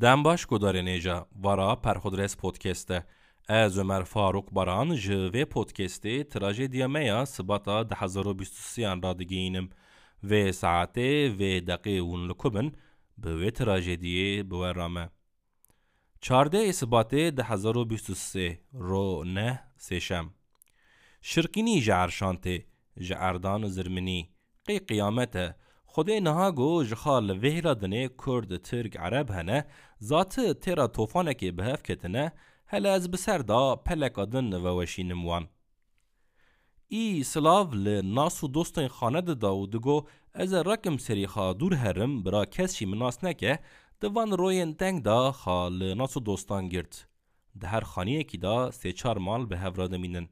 Dem baş gudarê nêja vara Perxudres Podcast de. Ez Ömer Faruk Baran ji vê podcastê Trajediya me ya Sibata du hezar û bîst û sê yan radigihînim. Vê saetê, vê deqê hûn li ku bin, bi wê trajediyê bi we ra me. Çardeh ê Sibatê di hezar û bîst û sê, Rone, Sêşem. Şirkînî ji Erşan tê, ji Erdan û Zirminî. Qey qiyamet e. Xwedê niha got ji xal li vê hêla dinê Kurd, Tirk, Ereb hene, zati têra tofanekê bi hev ketine, hele ez bi ser da peleka din veweşînim wan. Î silav li nas û dostên xwe nedida û digot, Ez e rekim serî xwe dûr herim, bira kes jî min nas neke, di van royên teng de xwe li nas û dostan girt. Di her xaniyekî de sê çar mal bi hev re dimînin.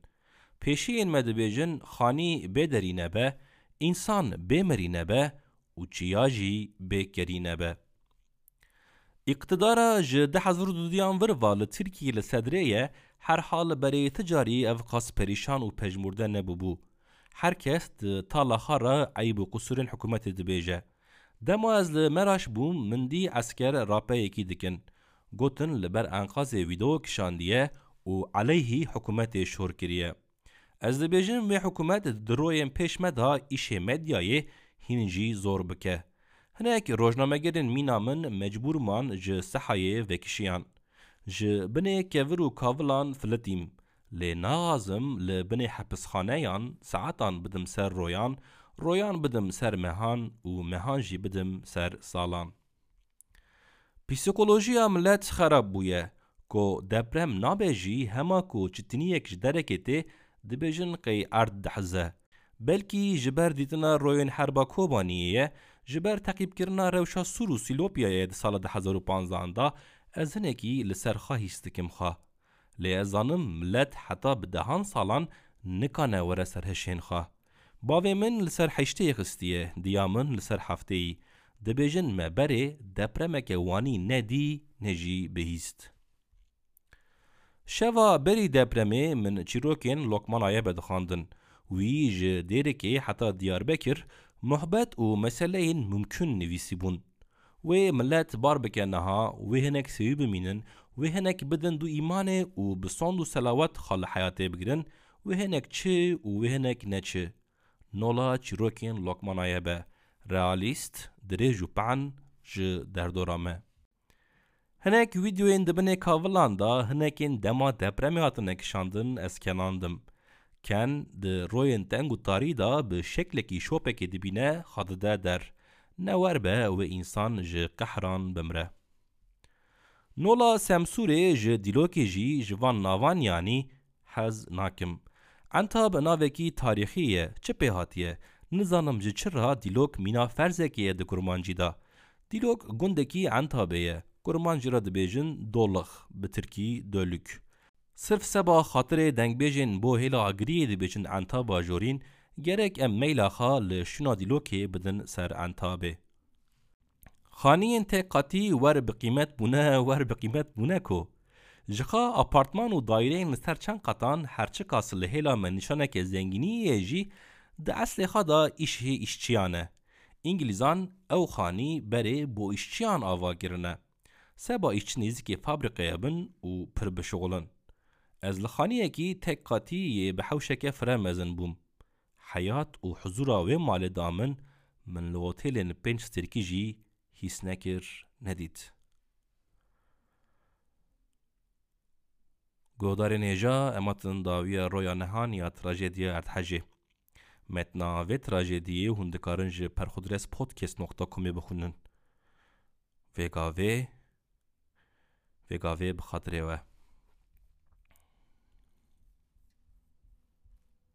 Pêşiyên me dibêjin xanî bê derî nebe, însan bê mirî nebe û çiya jî bê kerî nebe. Îqtidara ji du hezar û duyan vir va li Tirkiyê li sedrê ye, herhal berê ti carî ev qas perîşan û pejmûrde nebûbû. Her kes di tala xwe re eyb û qusûrên hikûmetê dibêje. Dema ez li Meraş bûm min dî esker rapeyekî dikin. Gotin li ber enqazê vîdeo kişandiye û eleyhî hikûmetê şor kiriye. Ez dibêjim vê hikûmet di royên pêş me de îşê medyayê hîn jî zor bike. Hinek rojnamegerên mîna min mecbûr man ji Sehayê vekişiyan. Ji binê kevir û kavilan filitîm. Lê naxazim li binê hepisxaneyan saetan bidim ser royan, royan bidim ser mehan û mehan jî bidim ser salan. Psîkolojiya milet xerab bûye. Ku deprem nabe jî hema ku çitiniyek ji derekê tê, dibêjin qey erd dihize. Belkî ji ber dîtina royên herba Kobaniyê ye, ji ber teqîbkirina rewşa Sûr û Sîlopyayê di sala du hezar û panzan de, ez hinekî li ser xwe hîs dikim xwe. Lê ez zanim milet heta bi dehan salan nikane were ser hişên xwe. Bavê min li ser heşteyê xistiye, diya min li ser hefteyî. Dibêjin me berê depremeke wanî ne dî ne jî bihîst. Şeva berî depremê min çîrokên Lokmana Yebe dixwendin. Wî ji Dêrikê heta Diyarbekir muhbet û meseleyên mumkun nivîsîbûn. Wê milet bar bike niha, wê hinek sewî bimînin, wê hinek bidin dû îmanê û bi sand û selawet xal li heyatê bigirin, Wê hinek çi û wê hinek ne çi. Nola çîrokên Lokmanaye be realîst, dirêj û pe'an ji derdora me. Hinek vîdeoyên di binê kavilan de hinekên dema depremê hatine kişandin ez Kenan dim. Ken di royên teng û tarî de bi şeklekî şopekê dibîne xwe dide der. Ne wer be wê însan ji qehran bimire. Nola Semsûrê ji dîlokê jî ji van navan yanî hez nakim. Entab navekî tarîxî ye, çi pê hatiye? Nizanim ji çi re dîlok mîna ferzekê ye di kurmancî de. Dîlok gundekî Entabê ye. Kurmanc ji re dibêjin Dolix, bi tirkî Dölük. Sirf seba xatirê dengbêjên bo hêla agiriyê dibêjin Entaba Jorîn, gerek em meyla xwe li şûna dîlokê bidin ser Entabê. Xaniyên tê qatî wer bi qîmet bûne wer bi qîmet bûne ku. Jixwe apartman û dayîreyên li ser çend qatan her çika silihêla me nîşaneke zengîniyê ye jî di eslê xwe de îşhê îşçiyan e. Îngilîzan ew xanî berê bo îşçiyan ava kirine. Seba îşçi nêzîkê fabrîqeya bin û pir bişuxulin. Ez li xaniyekî tek qatî yê bi hewşeke firemezin bûm. Heyat û huzûra wê malê da min, min li otêlên pênc stêrkî jî hîs nekir, nedît. Guhdarên hêja em hatin dawiya roya nehan ya trajediya Erdhejê. Metna vê trajediyê hûn dikarin ji perxudres podcast noqta comê bixwînin. Vê gavê vê gavê bi xatirê we.